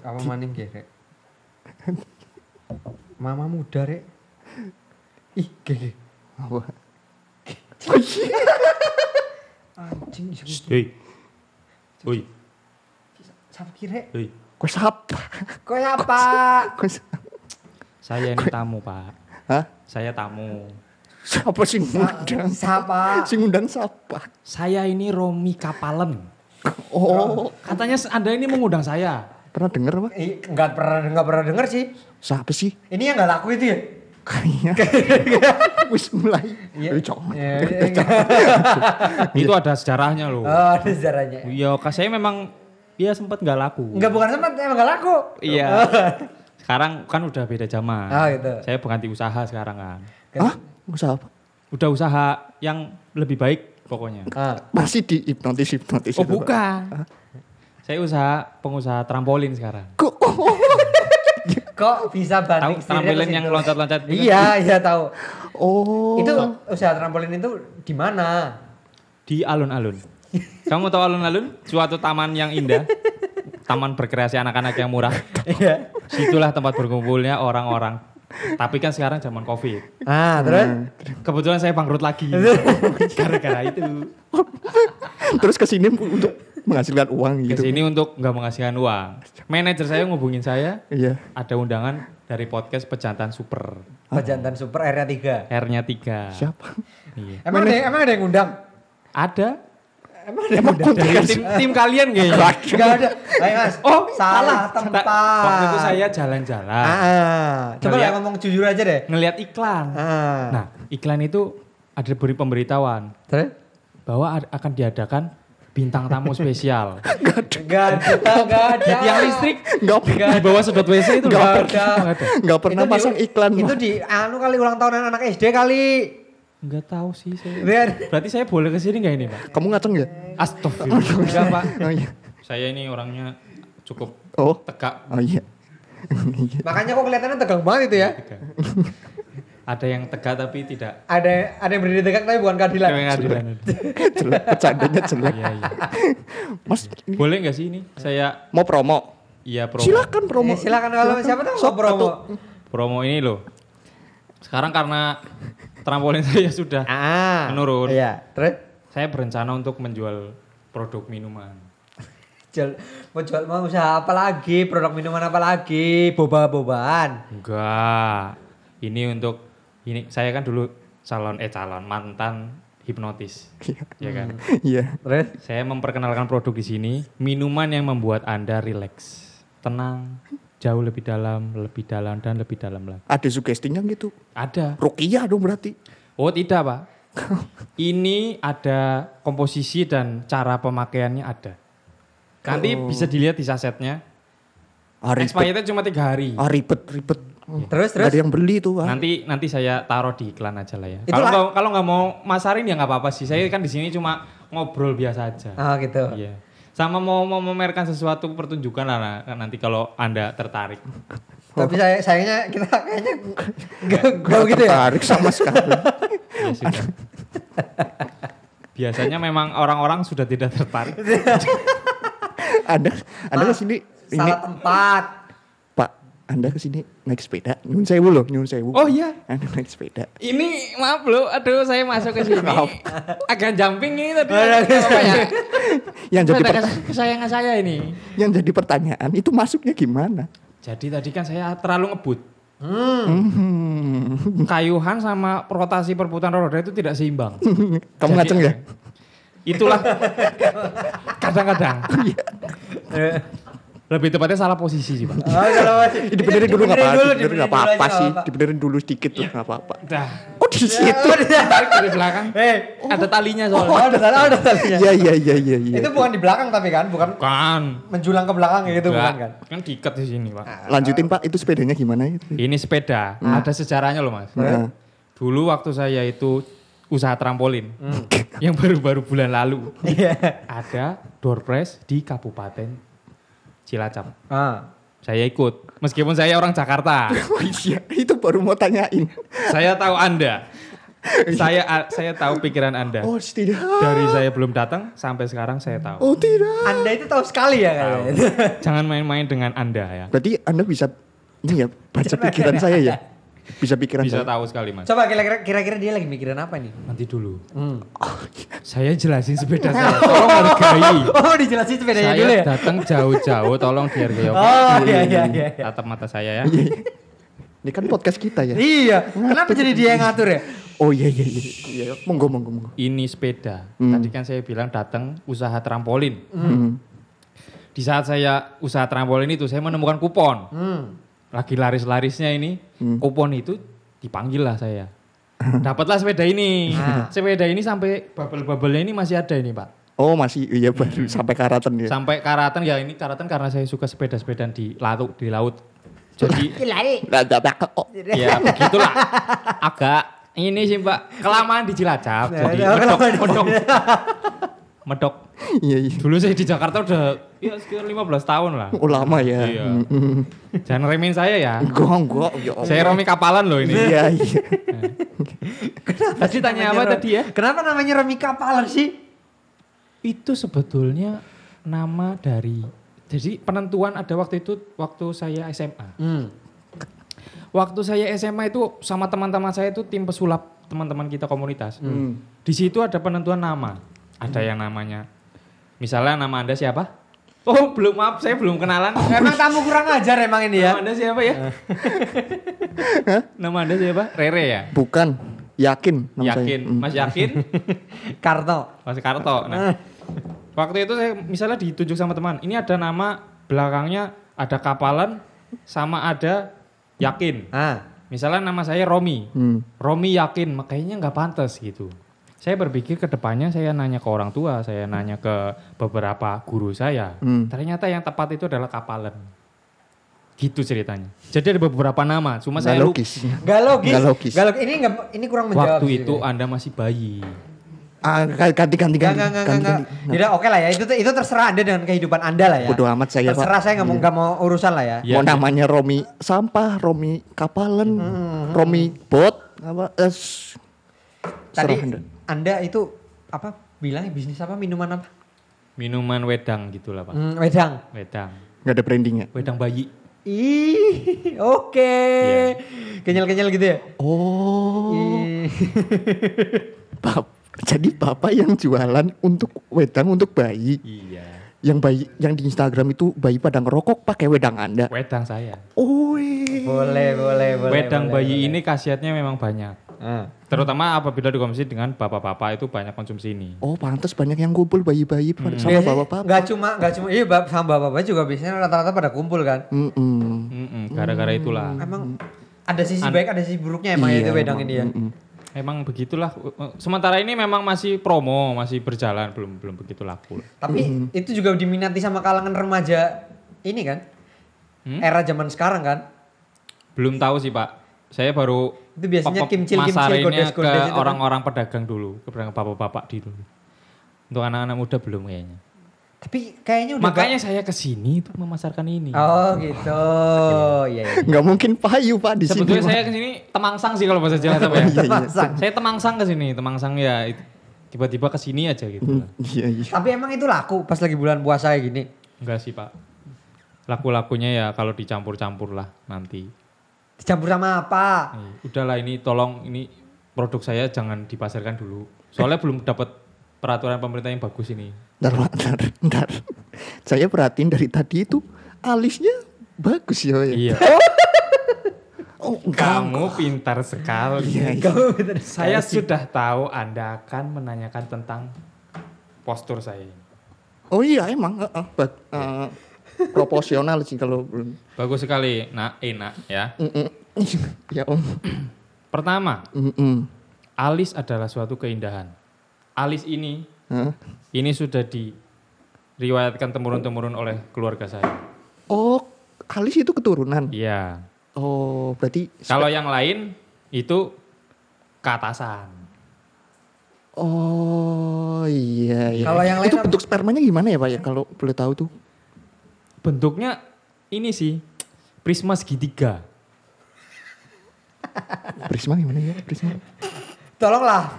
Apa maning ge, Rek? Mama muda, Rek. Ih, ge ge. Apa? Anjing, Hei. Oi, Rek? hei. Kau siapa? Kau apa? Saya ini tamu, Pak. Hah? Saya tamu. Siapa sih ngundang? Siapa? Sing ngundang siapa? Saya ini Romi Kapalen. Oh, Katanya Anda ini mengundang saya. Pernah denger apa? Eh, enggak pernah enggak pernah denger sih. Siapa sih? Ini yang enggak laku itu ya? Kayaknya wis mulai. Iya. Iya, iya. Itu ada sejarahnya loh. Oh, ada sejarahnya. Iya, saya memang dia sempat nggak laku. Enggak bukan sempat emang enggak laku. Iya. Sekarang kan udah beda zaman. Ah, gitu. Saya berganti usaha sekarang kan. Hah? Usaha apa? Udah usaha yang lebih baik pokoknya. Ah. Masih di hipnotis hipnotis. Oh bukan. Saya usaha pengusaha trampolin sekarang. Kok? Oh. Kok bisa Tahu banting setirnya trampolin yang loncat-loncat? gitu? Iya, iya tahu. oh. Itu usaha trampolin itu di mana? Di alun-alun. Kamu tahu alun-alun? Suatu taman yang indah. Taman berkreasi anak-anak yang murah. Iya. Situlah tempat berkumpulnya orang-orang. Tapi kan sekarang zaman covid. Ah, terus? Kebetulan saya bangkrut lagi. Gara-gara itu. Terus ke sini untuk menghasilkan uang gitu. sini untuk nggak menghasilkan uang. Manajer saya ngubungin saya, Iya. ada undangan dari podcast Pejantan Super. Pejantan Super area 3. R-nya 3. Siapa? Iya. Emang ada, emang ada yang ngundang? Ada. Emang ada yang Emang ngundang? Dari tim, tim kalian kayaknya. Enggak ada. Ayo Mas. Oh, salah tempat. Waktu itu saya jalan-jalan. Ah, coba Ngeliat- lah ngomong jujur aja deh. Ngelihat iklan. Ah. Nah, iklan itu ada beri pemberitahuan terus? bahwa akan diadakan bintang tamu spesial. Enggak ada, enggak ada. Di tiang listrik Enggak di bawah sedot WC itu Nggak loh. ada. Enggak pernah Itu di- pasang iklan. Itu di anu kali ulang tahunan anak SD kali. Enggak tahu sih saya. Biar. Berarti saya boleh ke sini enggak ini, Pak? Kamu ngaceng ya? Astagfirullah. Enggak, Pak. Oh iya. Saya ini orangnya cukup Oh. tegak. Oh iya. Makanya kok kelihatannya tegang banget itu ya. tegak. Ada yang tegak tapi tidak Ada ada yang berdiri tegak tapi bukan keadilan. pengadilan. jelek, bercandanya jelek. Iya, iya. Mas, Boleh enggak sih ini? Saya mau promo? iya promo. Silakan promo. Eh, silakan kalau siapa tahu mau promo. atau- Promo ini loh. Sekarang karena trampolin saya sudah Ah. Menurun. Iya, terus saya berencana untuk menjual produk minuman. jual mau jual mau usaha apa lagi? Produk minuman apa lagi? Boba-bobaan. Enggak. Ini untuk ini saya kan dulu calon eh calon mantan hipnotis, ya kan. Iya. Terus Saya memperkenalkan produk di sini, minuman yang membuat Anda rileks, tenang, jauh lebih dalam, lebih dalam dan lebih dalam lagi. Ada sugestinya gitu. Ada. Rukiah dong berarti. Oh, tidak, Pak. Ini ada komposisi dan cara pemakaiannya ada. Nanti bisa dilihat di sasetnya. Ah, ribet. Expirednya cuma tiga hari. Ah, ribet, ribet. Terus Nggak terus ada yang beli tuh, Pak. Nanti nanti saya taruh di iklan aja lah ya. Kalau kalau nggak mau masarin ya nggak apa-apa sih. Saya kan di sini cuma ngobrol biasa aja. Ah gitu. Iya. Sama mau mau memamerkan sesuatu pertunjukan lah nanti kalau anda tertarik. Tapi saya sayangnya kita kayaknya enggak enggak gitu ya. Tertarik sama sekali. Ya. Biasanya memang orang-orang sudah tidak tertarik. Anda, Anda ke sini ini Salah tempat. Anda ke sini naik sepeda. Nyun sewu loh, nyun sewu. Oh iya, Anda naik sepeda. ini maaf loh, aduh saya masuk ke sini. Agak jumping ini tadi. Oh, iya, iya. Apa ya? Yang jadi kesayangan saya ini. yang jadi pertanyaan itu masuknya gimana? Jadi tadi kan saya terlalu ngebut. Hmm. Kayuhan sama rotasi perputaran roda itu tidak seimbang. Kamu Jadi- ngaceng ya? Itulah kadang-kadang. Lebih tepatnya salah posisi sih, Pak. Oh, kalau masih- Dibenerin dulu nggak apa-apa, dibenerin dibenerin nggak apa-apa sih, dibenerin dulu sedikit tuh nggak apa-apa. Dah. Oh di situ? Tarik dari belakang. Eh, Ada talinya oh, soalnya. ada salah, ada salahnya. Iya iya iya iya. iya. Itu bukan di belakang tapi kan, bukan Bukan. menjulang ke belakang gitu bukan kan. Enggak. Kan diikat di sini, Pak. Lanjutin Pak, itu sepedanya gimana itu? Ini sepeda, ada sejarahnya loh, Mas. Dulu waktu saya itu usaha trampolin yang baru-baru bulan lalu Iya. ada door prize di Kabupaten Cilacap. Ah. Saya ikut, meskipun saya orang Jakarta. oh iya, itu baru mau tanyain. saya tahu Anda. saya saya tahu pikiran Anda. Oh tidak. Dari saya belum datang sampai sekarang saya tahu. Oh tidak. Anda itu tahu sekali ya Tahu. kayaknya. Jangan main-main dengan Anda ya. Berarti Anda bisa ini ya baca pikiran saya ya. Bisa pikiran Bisa saya. tahu sekali mas. Coba kira-kira kira-kira dia lagi mikirin apa nih? Nanti dulu. Hmm. Saya jelasin sepeda saya. Tolong hargai. Oh, dijelasin sepedanya Saya dulu ya. datang jauh-jauh. Tolong dihargai. Oh, iya iya iya. iya. Tatap mata saya ya. Ini kan podcast kita ya. Iya, kenapa jadi dia yang ngatur ya? Oh iya iya iya. Iya, monggo monggo monggo. Ini sepeda. Hmm. Tadi kan saya bilang datang usaha trampolin. Hmm. Di saat saya usaha trampolin itu saya menemukan kupon. Hmm. Lagi laris-larisnya ini Hmm. kupon itu dipanggil lah saya. Dapatlah sepeda ini. Ah. Sepeda ini sampai bubble-bubblenya ini masih ada ini pak. Oh masih iya baru sampai karatan ya. Sampai karatan ya ini karatan karena saya suka sepeda-sepedaan di laut di laut. Jadi oh. ya begitulah. Agak ini sih mbak kelamaan di Cilacap. Nah, Jadi nah, medok, medok, medok. Iya iya. Dulu saya di Jakarta udah ya sekitar 15 tahun lah. Oh lama ya. Iya. Mm, mm. Jangan remehin saya ya. Enggak enggak. Ya Allah. Saya Romi Kapalan loh ini. Iya iya. Tadi tanya apa tadi ya? Kenapa namanya Romi Kapalan sih? Itu sebetulnya nama dari jadi penentuan ada waktu itu waktu saya SMA. Hmm. Waktu saya SMA itu sama teman-teman saya itu tim pesulap teman-teman kita komunitas. Hmm. Di situ ada penentuan nama. Ada yang namanya misalnya nama Anda siapa? Oh, belum maaf saya belum kenalan. Emang tamu kurang ajar emang ini ya? Nama Anda siapa ya? nama Anda siapa? Rere ya? Bukan. Yakin nama Yakin, saya. Mm. Mas Yakin? Karto. Mas Karto. Nah, waktu itu saya misalnya ditunjuk sama teman, ini ada nama belakangnya ada kapalan sama ada yakin. Ah. Misalnya nama saya Romi. Hmm. Romi yakin, makanya nggak pantas gitu. Saya berpikir ke depannya saya nanya ke orang tua, saya nanya ke beberapa guru saya. Hmm. Ternyata yang tepat itu adalah kapalan. Gitu ceritanya. Jadi ada beberapa nama, cuma Nggak saya logis. Gak logis. Nggak logis. Nggak logis. Ini nggak ini kurang menjawab. Waktu itu kayaknya. Anda masih bayi. Ah, ganti ganti Enggak, ganti. enggak, enggak, ganti, enggak. ganti. Yaudah oke lah ya. Itu itu terserah Anda dengan kehidupan Anda lah ya. Bodoh amat saya, Pak. Terserah saya nggak mau nggak mau urusan lah ya. Ya, Mau namanya Romi sampah, Romi kapalan, Romi bot, apa? Eh, s- Tadi serah Anda. Itu apa bilangnya bisnis apa minuman apa? Minuman wedang gitulah Pak. Hmm, wedang. Wedang. Nggak ada brandingnya. Wedang bayi. Ih, oke. Iya. Kenyal-kenyal gitu ya? Oh, bap- jadi bapak yang jualan untuk wedang untuk bayi. Iya. Yang bayi yang di Instagram itu bayi pada ngerokok pakai wedang Anda. Wedang saya. Oh, boleh, boleh, boleh. wedang boleh, bayi boleh. ini khasiatnya memang banyak. Ah. Terutama apabila dikonsumsi dengan bapak-bapak itu banyak konsumsi ini. oh pantas banyak yang kumpul bayi-bayi pada sama bapak-bapak. Nggak cuma, nggak cuma, iya bap- sama bapak-bapak juga biasanya rata-rata pada kumpul kan. Mm-mm. Mm-mm, Gara-gara itulah. Emang ada sisi An- baik, ada sisi buruknya emang Iya, itu wedang emang. ini ya. Mm-mm. Emang begitulah. Sementara ini memang masih promo, masih berjalan, belum belum begitu laku. Tapi itu juga diminati sama kalangan remaja ini kan. Hmm? Era zaman sekarang kan. Belum tahu sih Pak. Saya baru Itu biasanya pop- kimcil-kimcil, masarinnya godes-godes ke itu kan. orang-orang pedagang dulu, ke pedagang bapak-bapak di dulu. Untuk anak-anak muda belum kayaknya. Tapi kayaknya udah Makanya saya ke sini untuk memasarkan ini. Oh gitu. Iya, iya. Nggak mungkin payu pak di sini. Sebetulnya Pak. saya ke sini temangsang sih kalau bahasa Jawa ya. Iya, iya. Temangsang. Saya temangsang ke sini, temangsang ya itu. tiba-tiba ke sini aja gitu. lah. Iya iya. Tapi emang itu laku pas lagi bulan puasa kayak gini. Enggak sih, Pak. Laku-lakunya ya kalau dicampur-campur lah nanti. Dicampur sama apa? Nih, udahlah ini tolong ini produk saya jangan dipasarkan dulu. Soalnya belum dapat peraturan pemerintah yang bagus ini. Ntar, ntar, ntar. Saya perhatiin dari tadi itu alisnya bagus ya. ya. Iya. Oh, enggak. Kamu pintar sekali. Iya, iya. Kamu Saya sekali. sudah tahu Anda akan menanyakan tentang postur saya. ini. Oh iya emang. eh, eh, ba- eh, proporsional sih kalau belum. Bagus sekali, nak, enak ya. Mm-mm. ya om. Pertama, Mm-mm. alis adalah suatu keindahan. Alis ini, Hah? ini sudah diriwayatkan temurun-temurun oleh keluarga saya. Oh alis itu keturunan. Iya. Oh berarti. Kalau yang lain itu keatasan. Oh iya iya. Kalau yang lain itu bentuk spermanya gimana ya pak ya kalau boleh tahu tuh? Bentuknya ini sih prisma segitiga. Prisma gimana ya Prisma? Tolonglah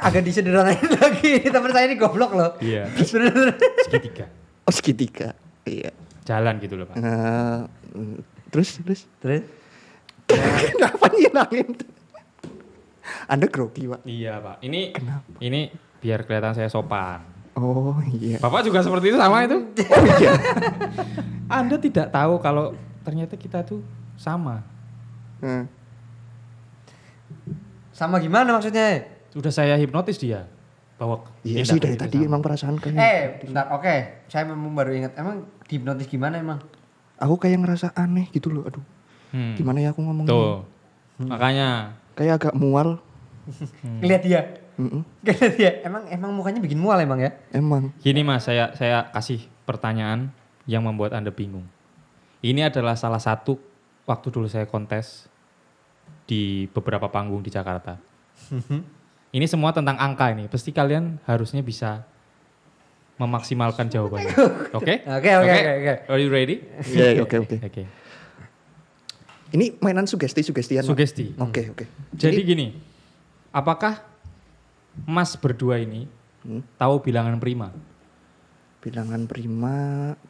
agak disederhanain lagi. Teman saya ini goblok loh. Iya. Segitiga. Oh segitiga. Iya. Jalan gitu loh, Pak. Nah, mm, terus terus. Terus Kenapa nyilangin? Anda grogi pak. Iya, Pak. Ini ini biar kelihatan saya sopan. Oh iya. Bapak juga seperti itu sama itu? Oh iya. Anda tidak tahu kalau ternyata kita tuh sama. Nah, sama gimana maksudnya? Sudah saya hipnotis dia. Bahwa Iya sih dari tadi sama. emang perasaan kan. Eh, bentar. Oke, saya memang baru ingat. Emang dihipnotis gimana emang? Aku kayak ngerasa aneh gitu loh. Aduh, Hmm. gimana ya aku ngomongnya? Tuh. Makanya Kayak agak mual. Lihat dia. Lihat dia. Emang emang mukanya bikin mual emang ya? Emang. Gini mas, saya saya kasih pertanyaan yang membuat anda bingung. Ini adalah salah satu waktu dulu saya kontes di beberapa panggung di Jakarta. ini semua tentang angka ini. Pasti kalian harusnya bisa memaksimalkan jawabannya. Oke? Oke, oke, oke. Are you ready? Iya oke oke. Oke. Ini mainan sugesti-sugestian. Sugesti. Oke oke. Jadi gini, apakah Mas berdua ini Hmm. tahu bilangan prima? bilangan prima,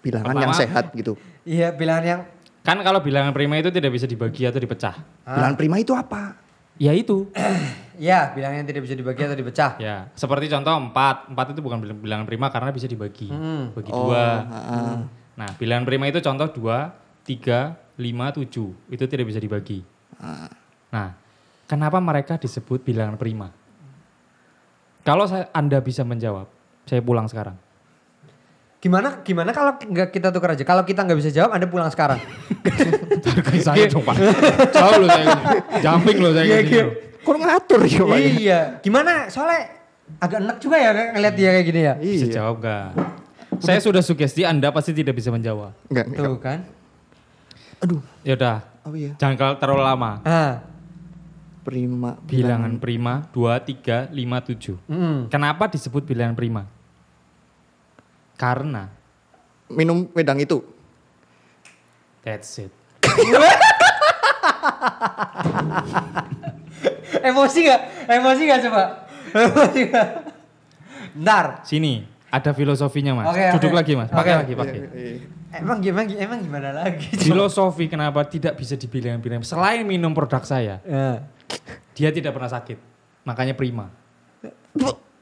bilangan Pertama- yang sehat gitu. Iya, bilangan yang Kan kalau bilangan prima itu tidak bisa dibagi atau dipecah. Bilangan prima itu apa? Ya itu. ya, bilangan yang tidak bisa dibagi atau dipecah. Ya, seperti contoh 4. 4 itu bukan bil- bilangan prima karena bisa dibagi. Hmm. Bagi Oh, dua. ah, Nah, bilangan prima itu contoh 2, 3, 5, 7. Itu tidak bisa dibagi. ah. Nah, kenapa mereka disebut bilangan prima? Kalau saya, Anda bisa menjawab, saya pulang sekarang. Gimana gimana kalau nggak kita tukar aja? Kalau kita nggak bisa jawab, Anda pulang sekarang. Target saya dong, Pak. Jauh loh saya ini. Jumping loh saya Iya, ini. iya. Kok ngatur ya Pak? ya? iya. Gimana? Soalnya agak enak juga ya ngeliat dia kayak gini ya. Bisa Iya. jawab gak? Saya sudah sugesti, Anda pasti tidak bisa menjawab. Enggak. Tuh kan. Aduh, Ya udah, oh iya. jangan terlalu lama. Ah. Prima. Bilangan prima 2, 3, 5, 7. Mm. Kenapa disebut bilangan prima? Karena Minum wedang itu. that's it. Emosi gak? Emosi gak coba? Emosi gak? Ntar. Sini, ada filosofinya mas. Oke, Duduk oke. lagi mas, pakai Oke. lagi, pakai. Emang gimana, emang gimana lagi? coba? Filosofi kenapa tidak bisa dibilang bilang selain minum produk saya, Ya. Dia tidak pernah sakit. Makanya prima.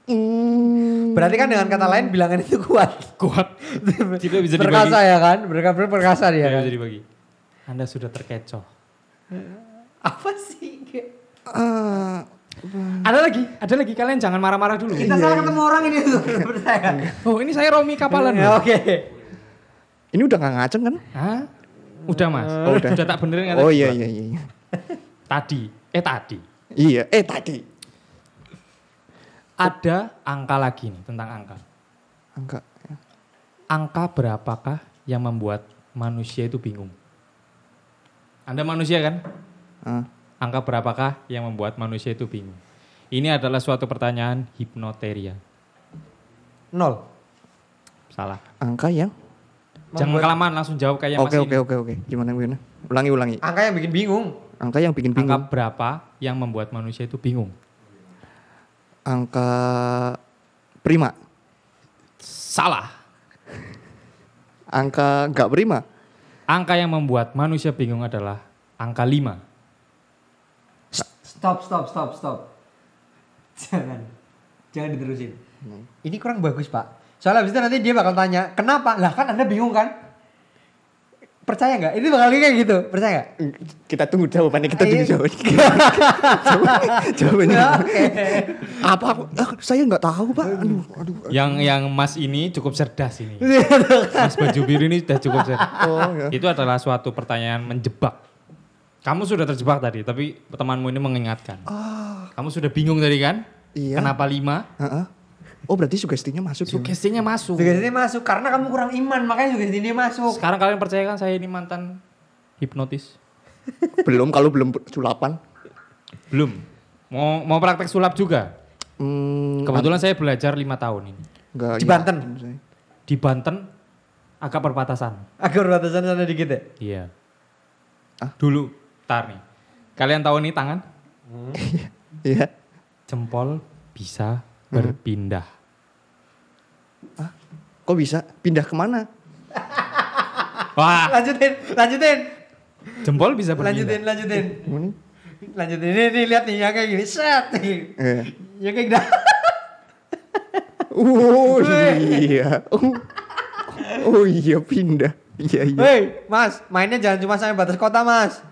Hmm. Berarti kan dengan kata lain bilangan itu kuat. Kuat. tidak bisa dibagi. perkasa ya kan? Berkasa perkasa dia Tidak kan? bisa dibagi. Anda sudah terkecoh. Apa sih? Ah, Ada lagi, ada lagi. Kalian jangan marah-marah dulu. Kita salah ketemu orang ini tuh. Oh ini saya Romi Kapalan. Ya. Oke. ini udah nggak ngaceng kan? Hah? Udah mas. Oh, udah. udah tak benerin Oh tadi, iya Pak? iya iya. Tadi. Eh tadi. Iya, eh tadi. Ada angka lagi nih tentang angka. Enggak. Angka berapakah yang membuat manusia itu bingung? Anda manusia kan? Ah, Angka berapakah yang membuat manusia itu bingung? Ini adalah suatu pertanyaan hipnoteria. Nol. Salah. angka yang? Jangan Membuat- kelamaan langsung jawab kayak Oke Mas oke ini. oke oke. Gimana gimana? Ulangi ulangi. Angka yang bikin bingung. Angka yang bikin Angka bingung. berapa yang membuat manusia itu bingung? Angka prima. Salah. Angka nggak prima. Angka yang membuat manusia bingung adalah angka 5. Stop, stop, stop, stop. Jangan. Jangan diterusin. Ini kurang bagus, Pak. Soalnya habis itu nanti dia bakal tanya, kenapa? Lah kan Anda bingung kan? Percaya nggak? Ini bakal kayak gitu. Percaya nggak? Kita tunggu jawabannya kita tunggu Iya. jawabannya. Jawabannya-. Apa aku? ah, saya nggak tahu pak. Aduh aduh. Yang yang Mas ini cukup cerdas ini. Mas baju biru ini sudah cukup cerdas. Oh ya. Itu adalah suatu pertanyaan menjebak. Kamu sudah terjebak tadi, tapi temanmu ini mengingatkan. Kamu sudah bingung tadi kan? Iya. Kenapa lima? Heeh. Oh berarti sugestinya masuk. ya? Sugestinya masuk. Sugesti ini masuk karena kamu kurang iman, makanya sugesti ini masuk. Sekarang kalian percaya kan saya ini mantan hipnotis? belum kalau belum sulapan. Belum. Mau mau praktek sulap juga. Hmm, Kebetulan saya belajar lima tahun ini. nggak, Di iya. Banten? Di Banten agak perbatasan. Agar batasan sana dikit ya. Iya. Ah? Dulu, tar nih. Kalian tahu nih tangan? Iya. Jempol bisa berpindah. Kok bisa? Pindah ke mana? Wah, Lanjutin, lanjutin, jempol bisa lanjutin, berpindah. lanjutin. Gimana? Lanjutin ini, nih lihat nih yang kayak gini, set nih. Eh. Yang kayak gini. Oh iya. Oh. oh iya pindah. Iya iya. Hei, Mas, mainnya jangan cuma sampai batas kota, Mas.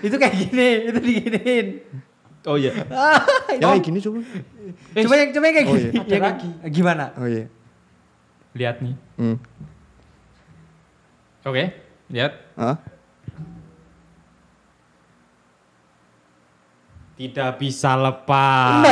Itu kayak gini, itu diginiin. Oh iya. Ah, Ya kayak gini coba. Coba yang coba yang kayak Oh, gini. iya. Yang kayak- lagi. Gimana? Oh iya. Lihat nih. Hmm. Oke, lihat. Hah? Tidak bisa lepas.